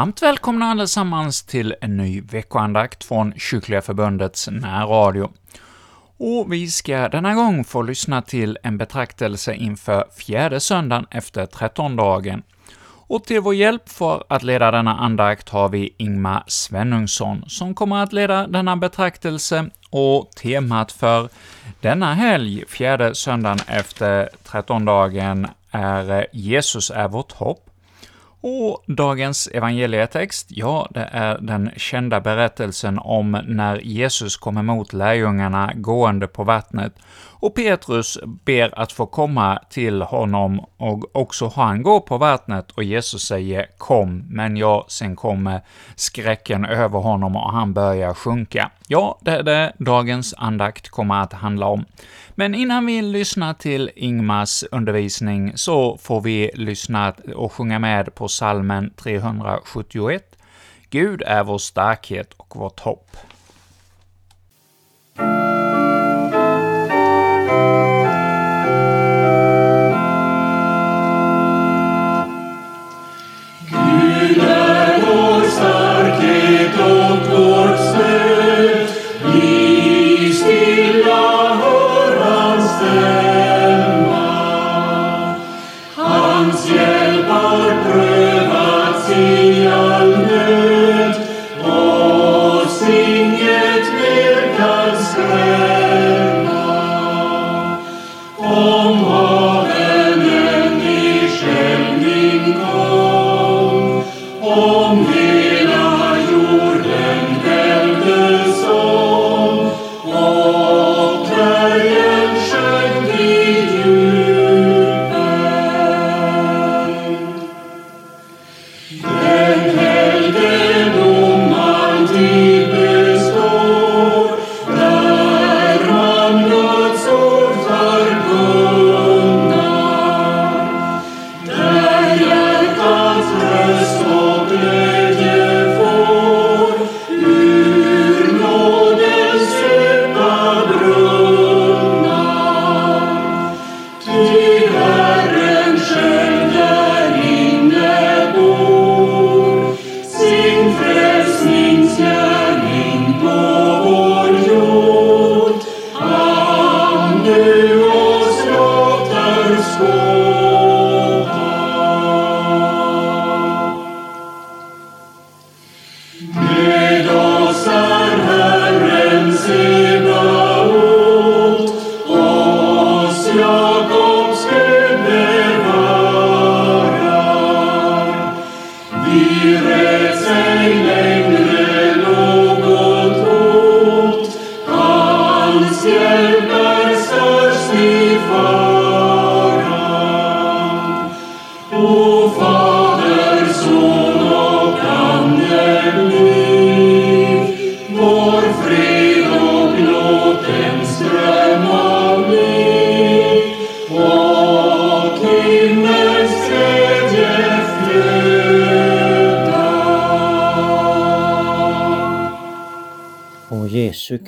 varmt välkomna allesammans till en ny veckoandakt från Kyrkliga Förbundets närradio. Och vi ska denna gång få lyssna till en betraktelse inför fjärde söndagen efter trettondagen. Och till vår hjälp för att leda denna andakt har vi Ingmar Svenungsson, som kommer att leda denna betraktelse, och temat för denna helg, fjärde söndagen efter trettondagen, är ”Jesus är vårt hopp”. Och dagens evangelietext, ja, det är den kända berättelsen om när Jesus kom emot lärjungarna gående på vattnet, och Petrus ber att få komma till honom, och också han går på vattnet, och Jesus säger ”Kom”, men ja, sen kommer skräcken över honom och han börjar sjunka. Ja, det är det dagens andakt kommer att handla om. Men innan vi lyssnar till Ingmars undervisning så får vi lyssna och sjunga med på salmen 371. Gud är vår starkhet och vårt hopp.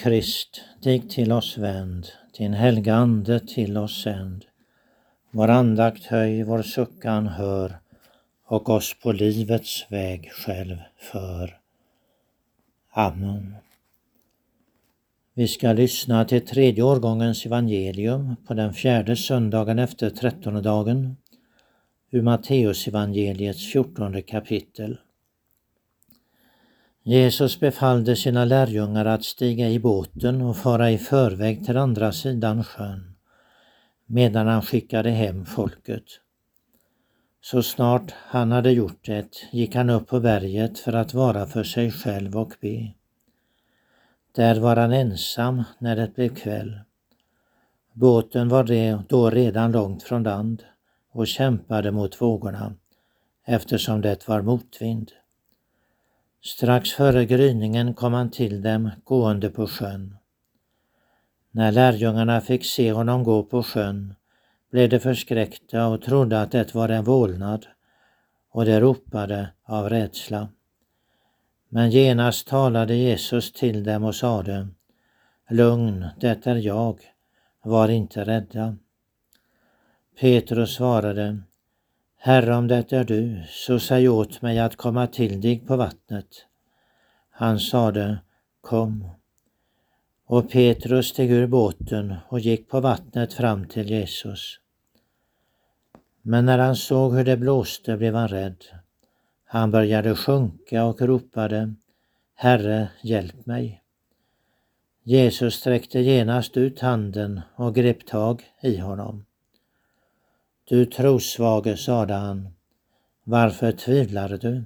Krist, dig till oss vänd, din helga Ande till oss sänd. Vår andakt höj, vår suckan hör och oss på livets väg själv för. Amen. Vi ska lyssna till tredje årgångens evangelium på den fjärde söndagen efter trettondagen ur Matteusevangeliets fjortonde kapitel. Jesus befallde sina lärjungar att stiga i båten och fara i förväg till andra sidan sjön, medan han skickade hem folket. Så snart han hade gjort det gick han upp på berget för att vara för sig själv och be. Där var han ensam när det blev kväll. Båten var då redan långt från land och kämpade mot vågorna eftersom det var motvind. Strax före gryningen kom han till dem gående på sjön. När lärjungarna fick se honom gå på sjön blev de förskräckta och trodde att det var en vålnad och de ropade av rädsla. Men genast talade Jesus till dem och sade Lugn, det är jag, var inte rädda. Petrus svarade Herre, om det är du, så säg åt mig att komma till dig på vattnet. Han sade, kom. Och Petrus steg ur båten och gick på vattnet fram till Jesus. Men när han såg hur det blåste blev han rädd. Han började sjunka och ropade, Herre, hjälp mig. Jesus sträckte genast ut handen och grep tag i honom. Du trosvage, sade han, varför tvivlar du?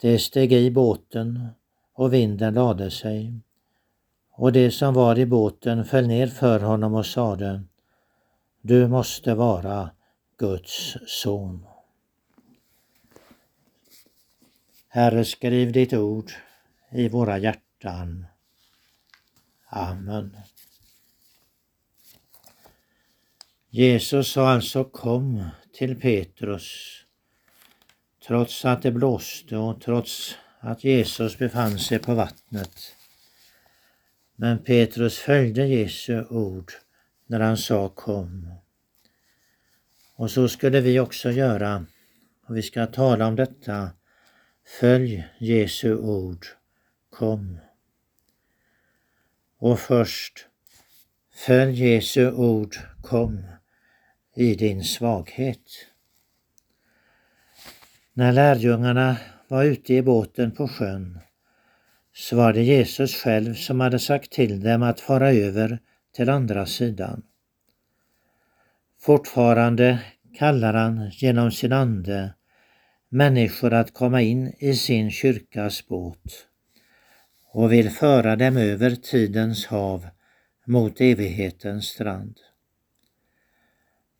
Det steg i båten och vinden lade sig och det som var i båten föll ner för honom och sade Du måste vara Guds son. Herre, skriv ditt ord i våra hjärtan. Amen. Jesus sa alltså kom till Petrus trots att det blåste och trots att Jesus befann sig på vattnet. Men Petrus följde Jesu ord när han sa kom. Och så skulle vi också göra. Och vi ska tala om detta. Följ Jesu ord. Kom. Och först, följ Jesu ord. Kom i din svaghet. När lärjungarna var ute i båten på sjön så var det Jesus själv som hade sagt till dem att fara över till andra sidan. Fortfarande kallar han genom sin ande människor att komma in i sin kyrkas båt och vill föra dem över tidens hav mot evighetens strand.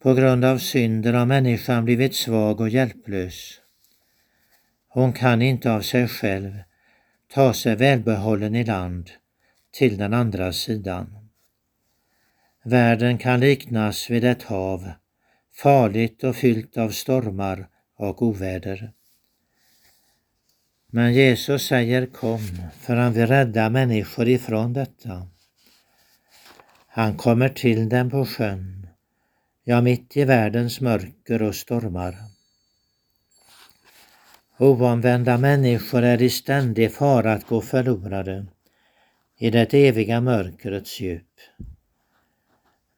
På grund av synden har människan blivit svag och hjälplös. Hon kan inte av sig själv ta sig välbehållen i land till den andra sidan. Världen kan liknas vid ett hav, farligt och fyllt av stormar och oväder. Men Jesus säger kom, för han vill rädda människor ifrån detta. Han kommer till dem på sjön, ja mitt i världens mörker och stormar. Oomvända människor är i ständig fara att gå förlorade i det eviga mörkrets djup.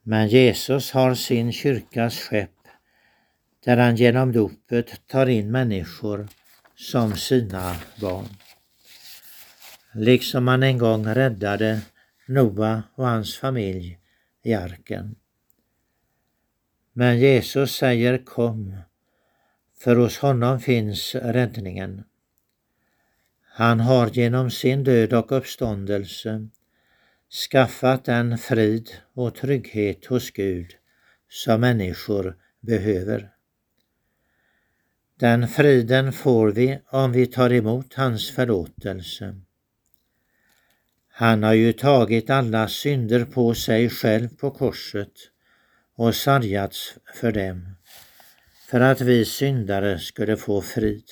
Men Jesus har sin kyrkas skepp där han genom dopet tar in människor som sina barn. Liksom han en gång räddade Noa och hans familj i arken. Men Jesus säger kom för hos honom finns räddningen. Han har genom sin död och uppståndelse skaffat den frid och trygghet hos Gud som människor behöver. Den friden får vi om vi tar emot hans förlåtelse. Han har ju tagit alla synder på sig själv på korset och sargats för dem för att vi syndare skulle få frid.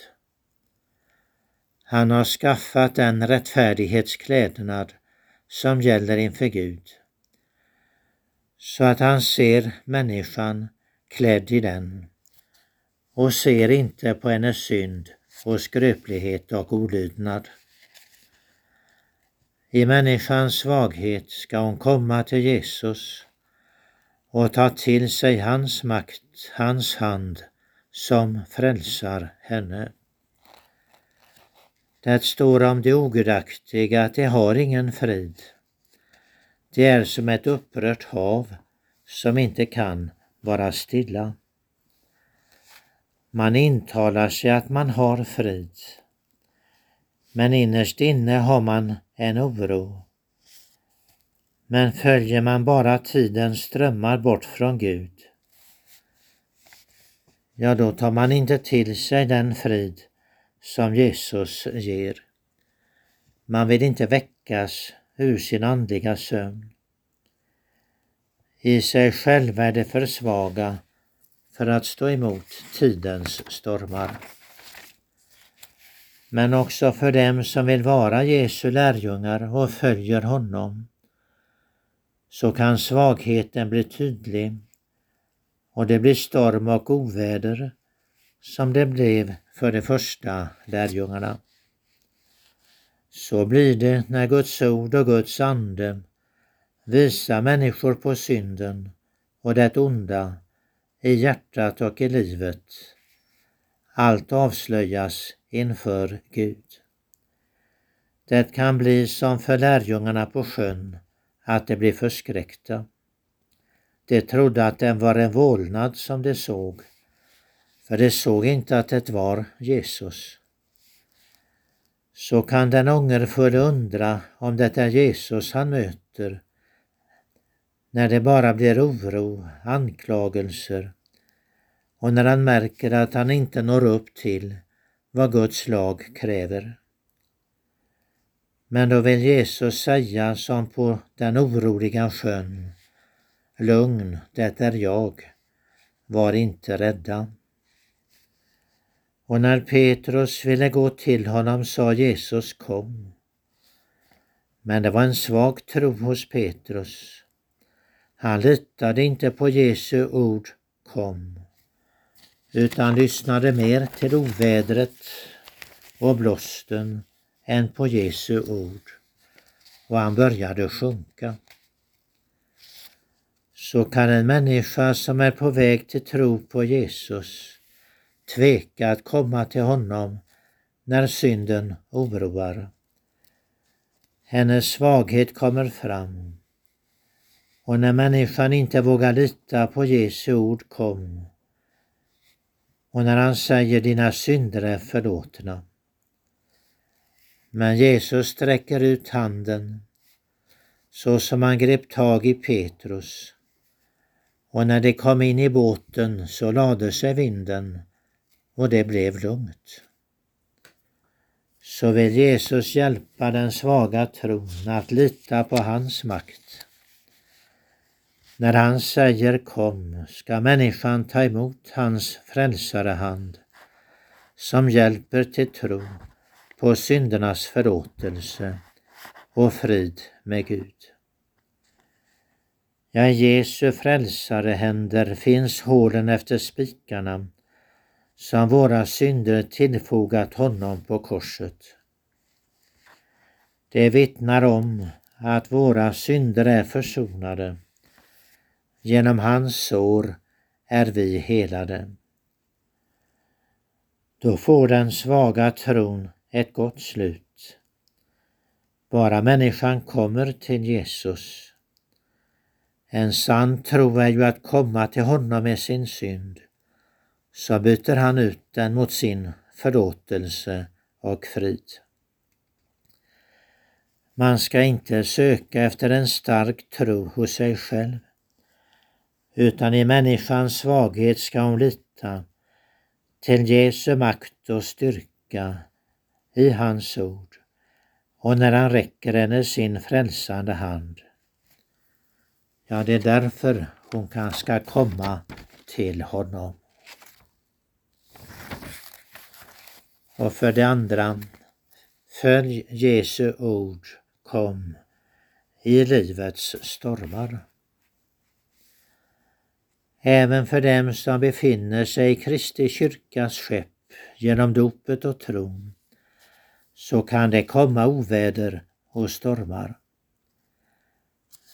Han har skaffat den rättfärdighetsklädnad som gäller inför Gud, så att han ser människan klädd i den och ser inte på hennes synd och skröplighet och olydnad. I människans svaghet ska hon komma till Jesus och ta till sig hans makt, hans hand som frälsar henne. Det står om de ogudaktiga att de har ingen frid. Det är som ett upprört hav som inte kan vara stilla. Man intalar sig att man har frid, men innerst inne har man en oro. Men följer man bara tidens strömmar bort från Gud ja då tar man inte till sig den frid som Jesus ger. Man vill inte väckas ur sin andliga sömn. I sig själva är det för svaga för att stå emot tidens stormar. Men också för dem som vill vara Jesu lärjungar och följer honom så kan svagheten bli tydlig och det blir storm och oväder som det blev för de första lärjungarna. Så blir det när Guds ord och Guds ande visar människor på synden och det onda i hjärtat och i livet. Allt avslöjas inför Gud. Det kan bli som för lärjungarna på sjön, att de blev förskräckta. De trodde att den var en vålnad som de såg, för de såg inte att det var Jesus. Så kan den ångerfulle undra om det är Jesus han möter, när det bara blir oro, anklagelser och när han märker att han inte når upp till vad Guds lag kräver. Men då vill Jesus säga som på den oroliga sjön. Lugn, det är jag. Var inte rädda. Och när Petrus ville gå till honom sa Jesus kom. Men det var en svag tro hos Petrus. Han litade inte på Jesu ord kom, utan lyssnade mer till ovädret och blåsten än på Jesu ord och han började sjunka. Så kan en människa som är på väg till tro på Jesus tveka att komma till honom när synden oroar. Hennes svaghet kommer fram och när människan inte vågar lita på Jesu ord kom och när han säger dina synder är förlåtna men Jesus sträcker ut handen så som han grep tag i Petrus. Och när de kom in i båten så lade sig vinden och det blev lugnt. Så vill Jesus hjälpa den svaga tron att lita på hans makt. När han säger kom ska människan ta emot hans frälsarehand som hjälper till tro på syndernas förlåtelse och frid med Gud. Ja, i Jesu frälsare händer finns hålen efter spikarna som våra synder tillfogat honom på korset. Det vittnar om att våra synder är försonade. Genom hans sår är vi helade. Då får den svaga tron ett gott slut. Bara människan kommer till Jesus. En sann tro är ju att komma till honom med sin synd. Så byter han ut den mot sin förlåtelse och frid. Man ska inte söka efter en stark tro hos sig själv, utan i människans svaghet ska hon lita till Jesu makt och styrka i hans ord och när han räcker henne sin frälsande hand. Ja, det är därför hon kan ska komma till honom. Och för det andra, följ Jesu ord, kom i livets stormar. Även för dem som befinner sig i Kristi kyrkas skepp genom dopet och tron så kan det komma oväder och stormar.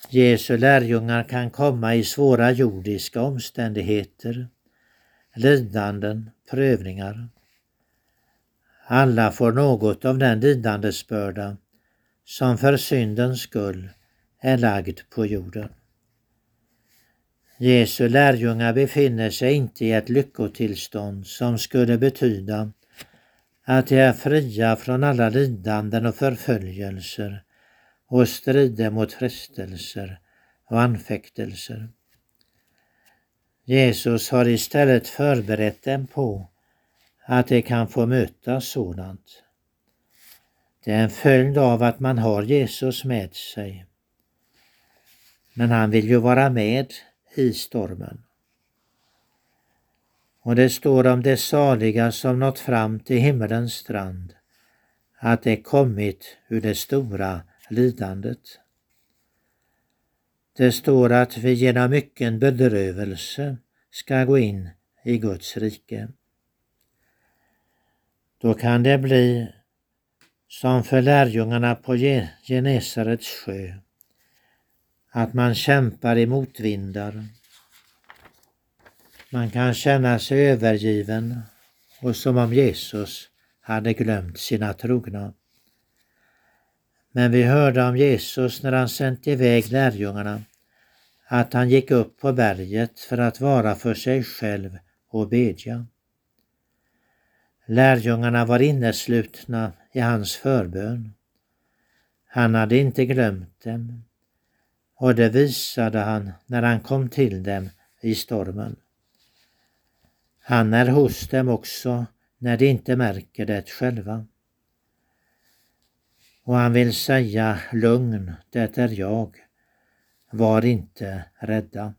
Jesu lärjungar kan komma i svåra jordiska omständigheter, lidanden, prövningar. Alla får något av den lidandesbörda som för syndens skull är lagd på jorden. Jesu lärjungar befinner sig inte i ett lyckotillstånd som skulle betyda att de är fria från alla lidanden och förföljelser och strider mot frestelser och anfäktelser. Jesus har istället förberett dem på att de kan få möta sådant. Det är en följd av att man har Jesus med sig. Men han vill ju vara med i stormen. Och det står om de saliga som nått fram till himmelens strand, att de kommit ur det stora lidandet. Det står att vi genom mycken bedrövelse ska gå in i Guds rike. Då kan det bli som för lärjungarna på Genesarets sjö, att man kämpar i motvindar. Man kan känna sig övergiven och som om Jesus hade glömt sina trogna. Men vi hörde om Jesus när han sänt iväg lärjungarna att han gick upp på berget för att vara för sig själv och bedja. Lärjungarna var inneslutna i hans förbön. Han hade inte glömt dem och det visade han när han kom till dem i stormen. Han är hos dem också när de inte märker det själva. Och han vill säga lugn, det är jag. Var inte rädda.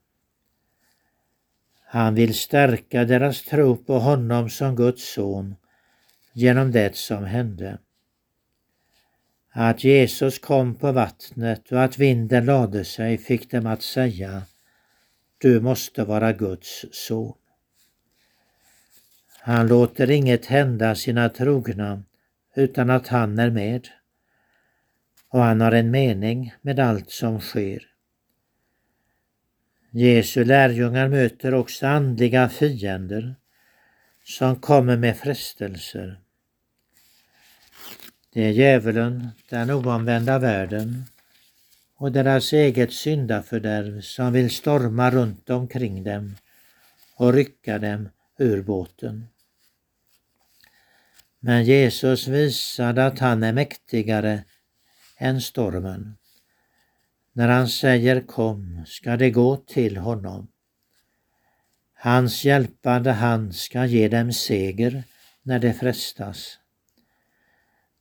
Han vill stärka deras tro på honom som Guds son genom det som hände. Att Jesus kom på vattnet och att vinden lade sig fick dem att säga Du måste vara Guds son. Han låter inget hända sina trogna utan att han är med. Och han har en mening med allt som sker. Jesu lärjungar möter också andliga fiender som kommer med frestelser. Det är djävulen, den oomvända världen och deras eget syndafördärv som vill storma runt omkring dem och rycka dem ur båten. Men Jesus visade att han är mäktigare än stormen. När han säger kom ska det gå till honom. Hans hjälpande hand ska ge dem seger när de frestas.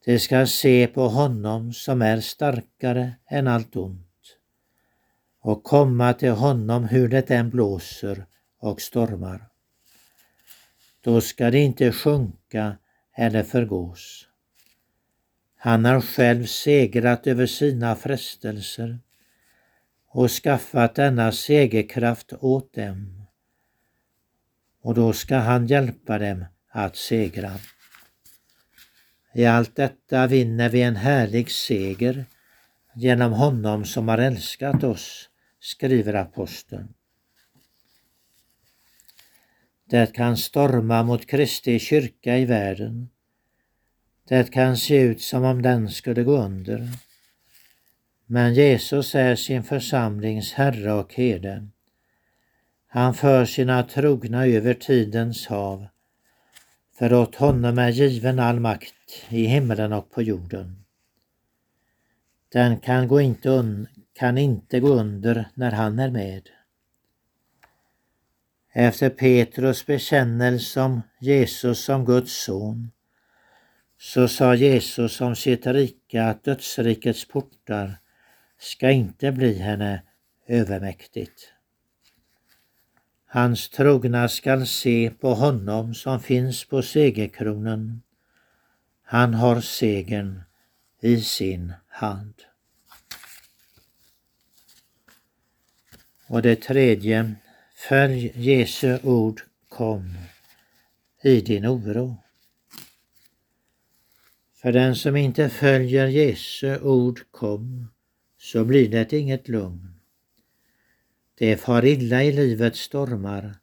De ska se på honom som är starkare än allt ont och komma till honom hur det än blåser och stormar. Då ska de inte sjunka eller förgås. Han har själv segrat över sina frestelser och skaffat denna segerkraft åt dem. Och då ska han hjälpa dem att segra. I allt detta vinner vi en härlig seger genom honom som har älskat oss, skriver aposteln. Det kan storma mot Kristi kyrka i världen. Det kan se ut som om den skulle gå under. Men Jesus är sin församlings Herre och herde. Han för sina trogna över tidens hav. För åt honom är given all makt i himlen och på jorden. Den kan, gå inte kan inte gå under när han är med. Efter Petrus bekännelse om Jesus som Guds son så sa Jesus om sitt rike att dödsrikets portar ska inte bli henne övermäktigt. Hans trogna skall se på honom som finns på segerkronan. Han har segern i sin hand. Och det tredje, följ Jesu ord kom i din oro. För den som inte följer Jesu ord kom så blir det inget lugn. Det far illa i livets stormar,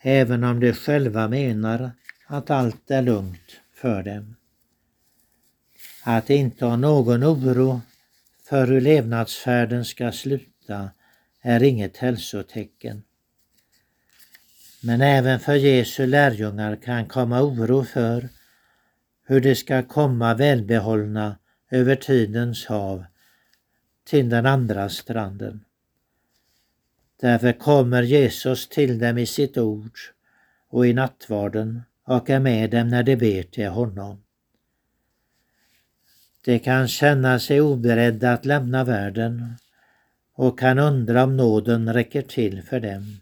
även om de själva menar att allt är lugnt för dem. Att inte ha någon oro för hur levnadsfärden ska sluta är inget hälsotecken. Men även för Jesu lärjungar kan komma oro för hur de ska komma välbehållna över tidens hav till den andra stranden. Därför kommer Jesus till dem i sitt ord och i nattvarden och är med dem när de ber till honom. De kan känna sig oberedda att lämna världen och kan undra om nåden räcker till för dem.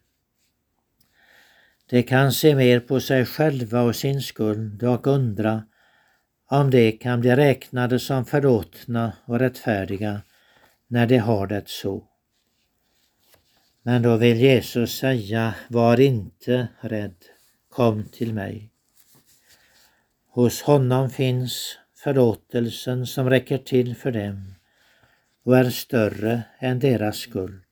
De kan se mer på sig själva och sin skuld och undra om de kan bli räknade som förlåtna och rättfärdiga när de har det så. Men då vill Jesus säga, var inte rädd, kom till mig. Hos honom finns förlåtelsen som räcker till för dem och är större än deras skuld.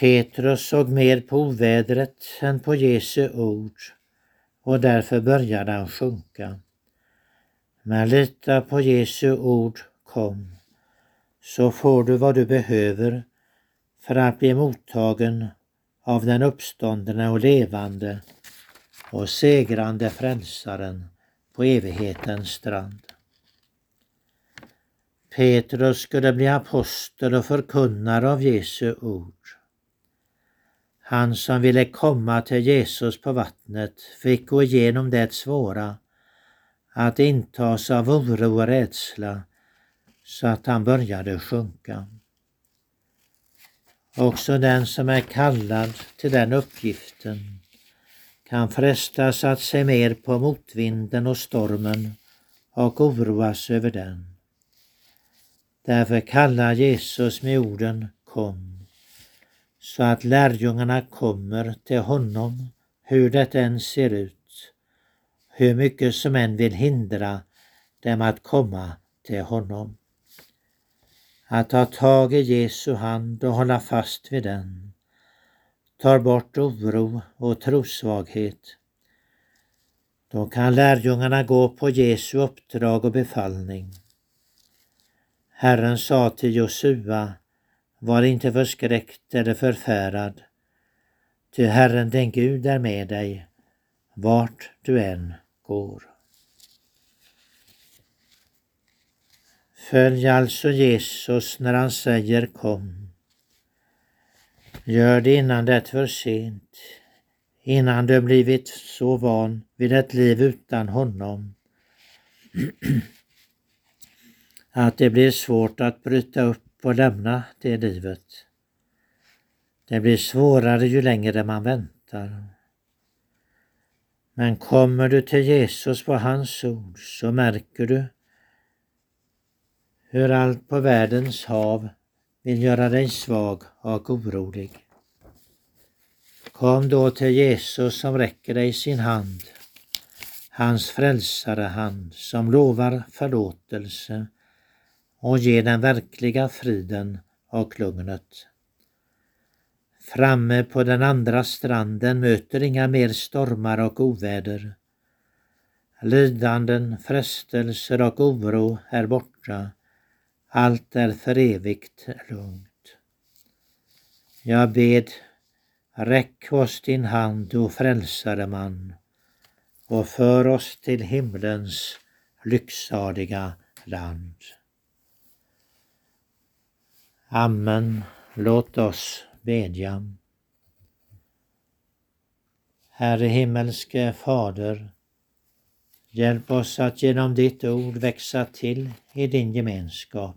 Petrus såg mer på ovädret än på Jesu ord och därför började han sjunka. Men lita på Jesu ord kom, så får du vad du behöver för att bli mottagen av den uppståndne och levande och segrande frälsaren på evighetens strand. Petrus skulle bli apostel och förkunnare av Jesu ord. Han som ville komma till Jesus på vattnet fick gå igenom det svåra att intas av oro och rädsla så att han började sjunka. Också den som är kallad till den uppgiften kan frestas att se mer på motvinden och stormen och oroas över den. Därför kallar Jesus med orden Kom, så att lärjungarna kommer till honom hur det än ser ut, hur mycket som än vill hindra dem att komma till honom. Att ta tag i Jesu hand och hålla fast vid den tar bort oro och trosvaghet. Då kan lärjungarna gå på Jesu uppdrag och befallning. Herren sa till Josua, var inte förskräckt eller förfärad, ty Herren din Gud är med dig, vart du än går. Följ alltså Jesus när han säger kom. Gör det innan det är för sent, innan du blivit så van vid ett liv utan honom att det blir svårt att bryta upp och lämna det livet. Det blir svårare ju längre man väntar. Men kommer du till Jesus på hans ord så märker du hur allt på världens hav vill göra dig svag och orolig. Kom då till Jesus som räcker dig sin hand, hans frälsare hand som lovar förlåtelse och ge den verkliga friden och lugnet. Framme på den andra stranden möter inga mer stormar och oväder. Lidanden, frestelser och oro är borta allt är för evigt lugnt. Jag bed, räck oss din hand, du frälsare man, och för oss till himlens lycksaliga land. Amen. Låt oss bedja. Herre himmelske Fader, hjälp oss att genom ditt ord växa till i din gemenskap.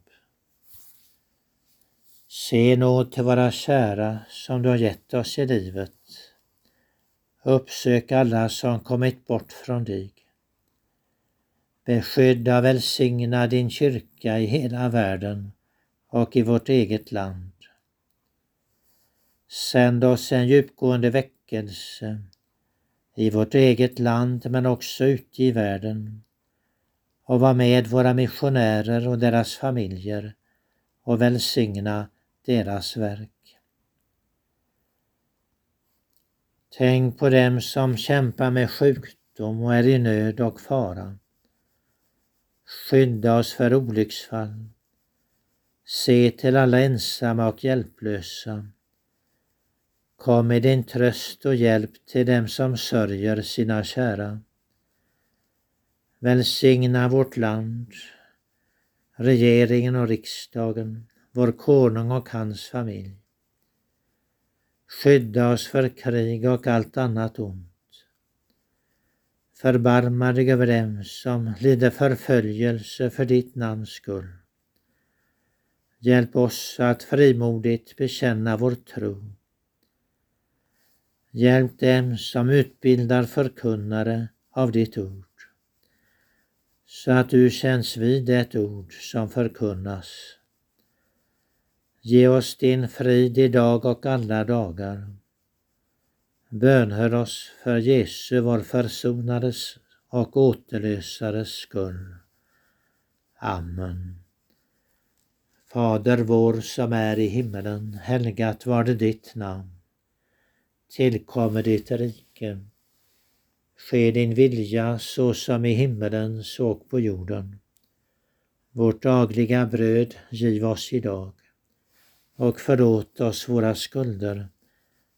Se nåd till våra kära som du har gett oss i livet. Uppsök alla som kommit bort från dig. Beskydda och välsigna din kyrka i hela världen och i vårt eget land. Sänd oss en djupgående väckelse i vårt eget land men också ute i världen och var med våra missionärer och deras familjer och välsigna deras verk. Tänk på dem som kämpar med sjukdom och är i nöd och fara. Skydda oss för olycksfall. Se till alla ensamma och hjälplösa. Kom med din tröst och hjälp till dem som sörjer sina kära. Välsigna vårt land, regeringen och riksdagen vår konung och hans familj. Skydda oss för krig och allt annat ont. Förbarma dig över dem som lider förföljelse för ditt namns skull. Hjälp oss att frimodigt bekänna vår tro. Hjälp dem som utbildar förkunnare av ditt ord så att du känns vid det ord som förkunnas Ge oss din frid idag och alla dagar. Bönhör oss för Jesu, vår försonares och återlösares skull. Amen. Fader vår som är i himmelen. Helgat var det ditt namn. Tillkommer ditt rike. Ske din vilja så som i himmelen så på jorden. Vårt dagliga bröd giv oss idag och förlåt oss våra skulder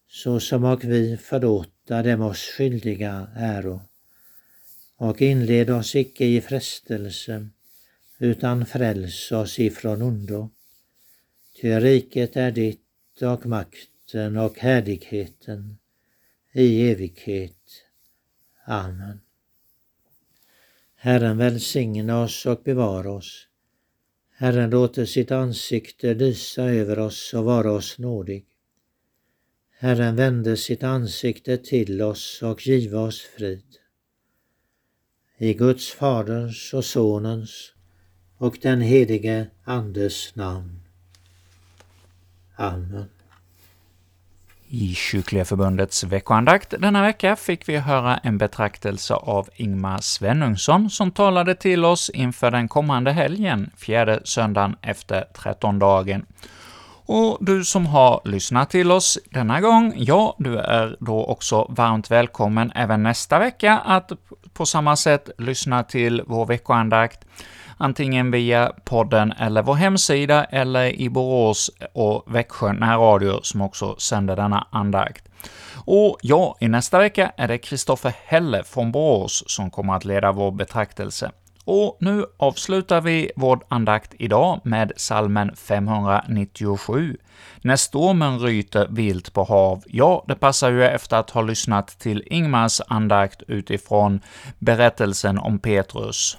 så som och vi förlåta dem oss skyldiga äro. Och inled oss icke i frestelse utan fräls oss ifrån ondo. Ty riket är ditt och makten och härligheten i evighet. Amen. Herren välsigne oss och bevara oss. Herren låter sitt ansikte lysa över oss och vara oss nådig. Herren vände sitt ansikte till oss och giva oss frid. I Guds Faderns och Sonens och den helige Andes namn. Amen. I Kyrkliga Förbundets veckoandakt denna vecka fick vi höra en betraktelse av Ingmar Svenungsson som talade till oss inför den kommande helgen, fjärde söndagen efter trettondagen. Och du som har lyssnat till oss denna gång, ja, du är då också varmt välkommen även nästa vecka att på samma sätt lyssna till vår veckoandakt antingen via podden eller vår hemsida, eller i Borås och Växjö närradio som också sänder denna andakt. Och ja, i nästa vecka är det Kristoffer Helle från Borås som kommer att leda vår betraktelse. Och nu avslutar vi vår andakt idag med salmen 597. När stormen ryter vilt på hav. Ja, det passar ju efter att ha lyssnat till Ingmars andakt utifrån berättelsen om Petrus.